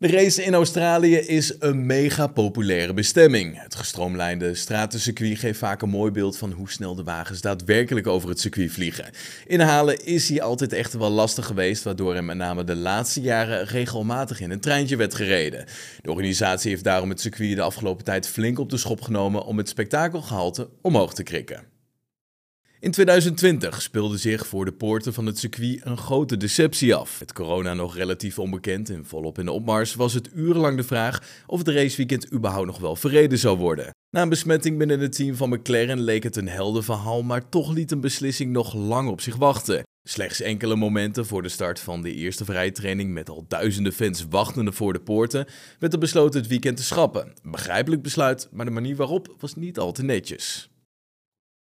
De race in Australië is een mega populaire bestemming. Het gestroomlijnde stratencircuit geeft vaak een mooi beeld van hoe snel de wagens daadwerkelijk over het circuit vliegen. Inhalen is hier altijd echter wel lastig geweest, waardoor er met name de laatste jaren regelmatig in een treintje werd gereden. De organisatie heeft daarom het circuit de afgelopen tijd flink op de schop genomen om het spektakelgehalte omhoog te krikken. In 2020 speelde zich voor de poorten van het circuit een grote deceptie af. Met corona nog relatief onbekend en volop in de opmars was het urenlang de vraag of het raceweekend überhaupt nog wel verreden zou worden. Na een besmetting binnen het team van McLaren leek het een helder verhaal, maar toch liet een beslissing nog lang op zich wachten. Slechts enkele momenten voor de start van de eerste vrijtraining met al duizenden fans wachtende voor de poorten, werd er besloten het weekend te schrappen. Begrijpelijk besluit, maar de manier waarop was niet al te netjes.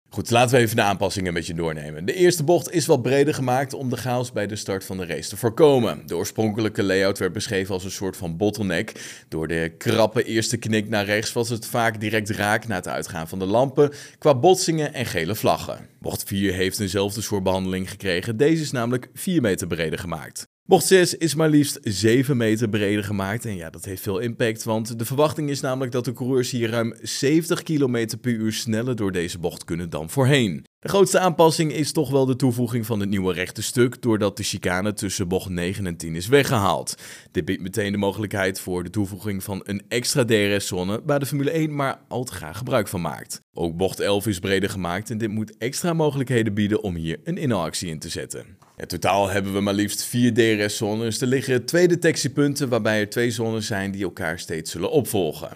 Goed, laten we even de aanpassingen met je doornemen. De eerste bocht is wat breder gemaakt om de chaos bij de start van de race te voorkomen. De oorspronkelijke layout werd beschreven als een soort van bottleneck. Door de krappe eerste knik naar rechts was het vaak direct raak na het uitgaan van de lampen qua botsingen en gele vlaggen. Bocht 4 heeft eenzelfde soort behandeling gekregen, deze is namelijk 4 meter breder gemaakt. Bocht 6 is maar liefst 7 meter breder gemaakt en ja, dat heeft veel impact, want de verwachting is namelijk dat de coureurs hier ruim 70 km per uur sneller door deze bocht kunnen dan voorheen. De grootste aanpassing is toch wel de toevoeging van het nieuwe rechte stuk, doordat de chicane tussen bocht 9 en 10 is weggehaald. Dit biedt meteen de mogelijkheid voor de toevoeging van een extra DRS-zone, waar de Formule 1 maar al te graag gebruik van maakt. Ook bocht 11 is breder gemaakt en dit moet extra mogelijkheden bieden om hier een inhaalactie in te zetten. In totaal hebben we maar liefst vier DRS-zones. Er liggen twee detectiepunten waarbij er twee zones zijn die elkaar steeds zullen opvolgen.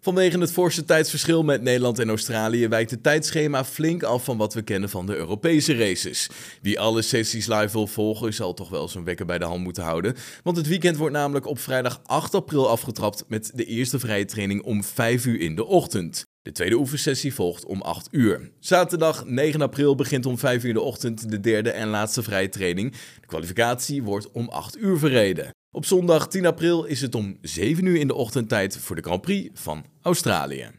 Vanwege het forse tijdsverschil met Nederland en Australië wijkt het tijdschema flink af van wat we kennen van de Europese races. Wie alle sessies live wil volgen, zal toch wel zijn wekker bij de hand moeten houden. Want het weekend wordt namelijk op vrijdag 8 april afgetrapt met de eerste vrije training om 5 uur in de ochtend. De tweede oefensessie volgt om 8 uur. Zaterdag 9 april begint om 5 uur in de ochtend de derde en laatste vrije training. De kwalificatie wordt om 8 uur verreden. Op zondag 10 april is het om 7 uur in de ochtendtijd voor de Grand Prix van Australië.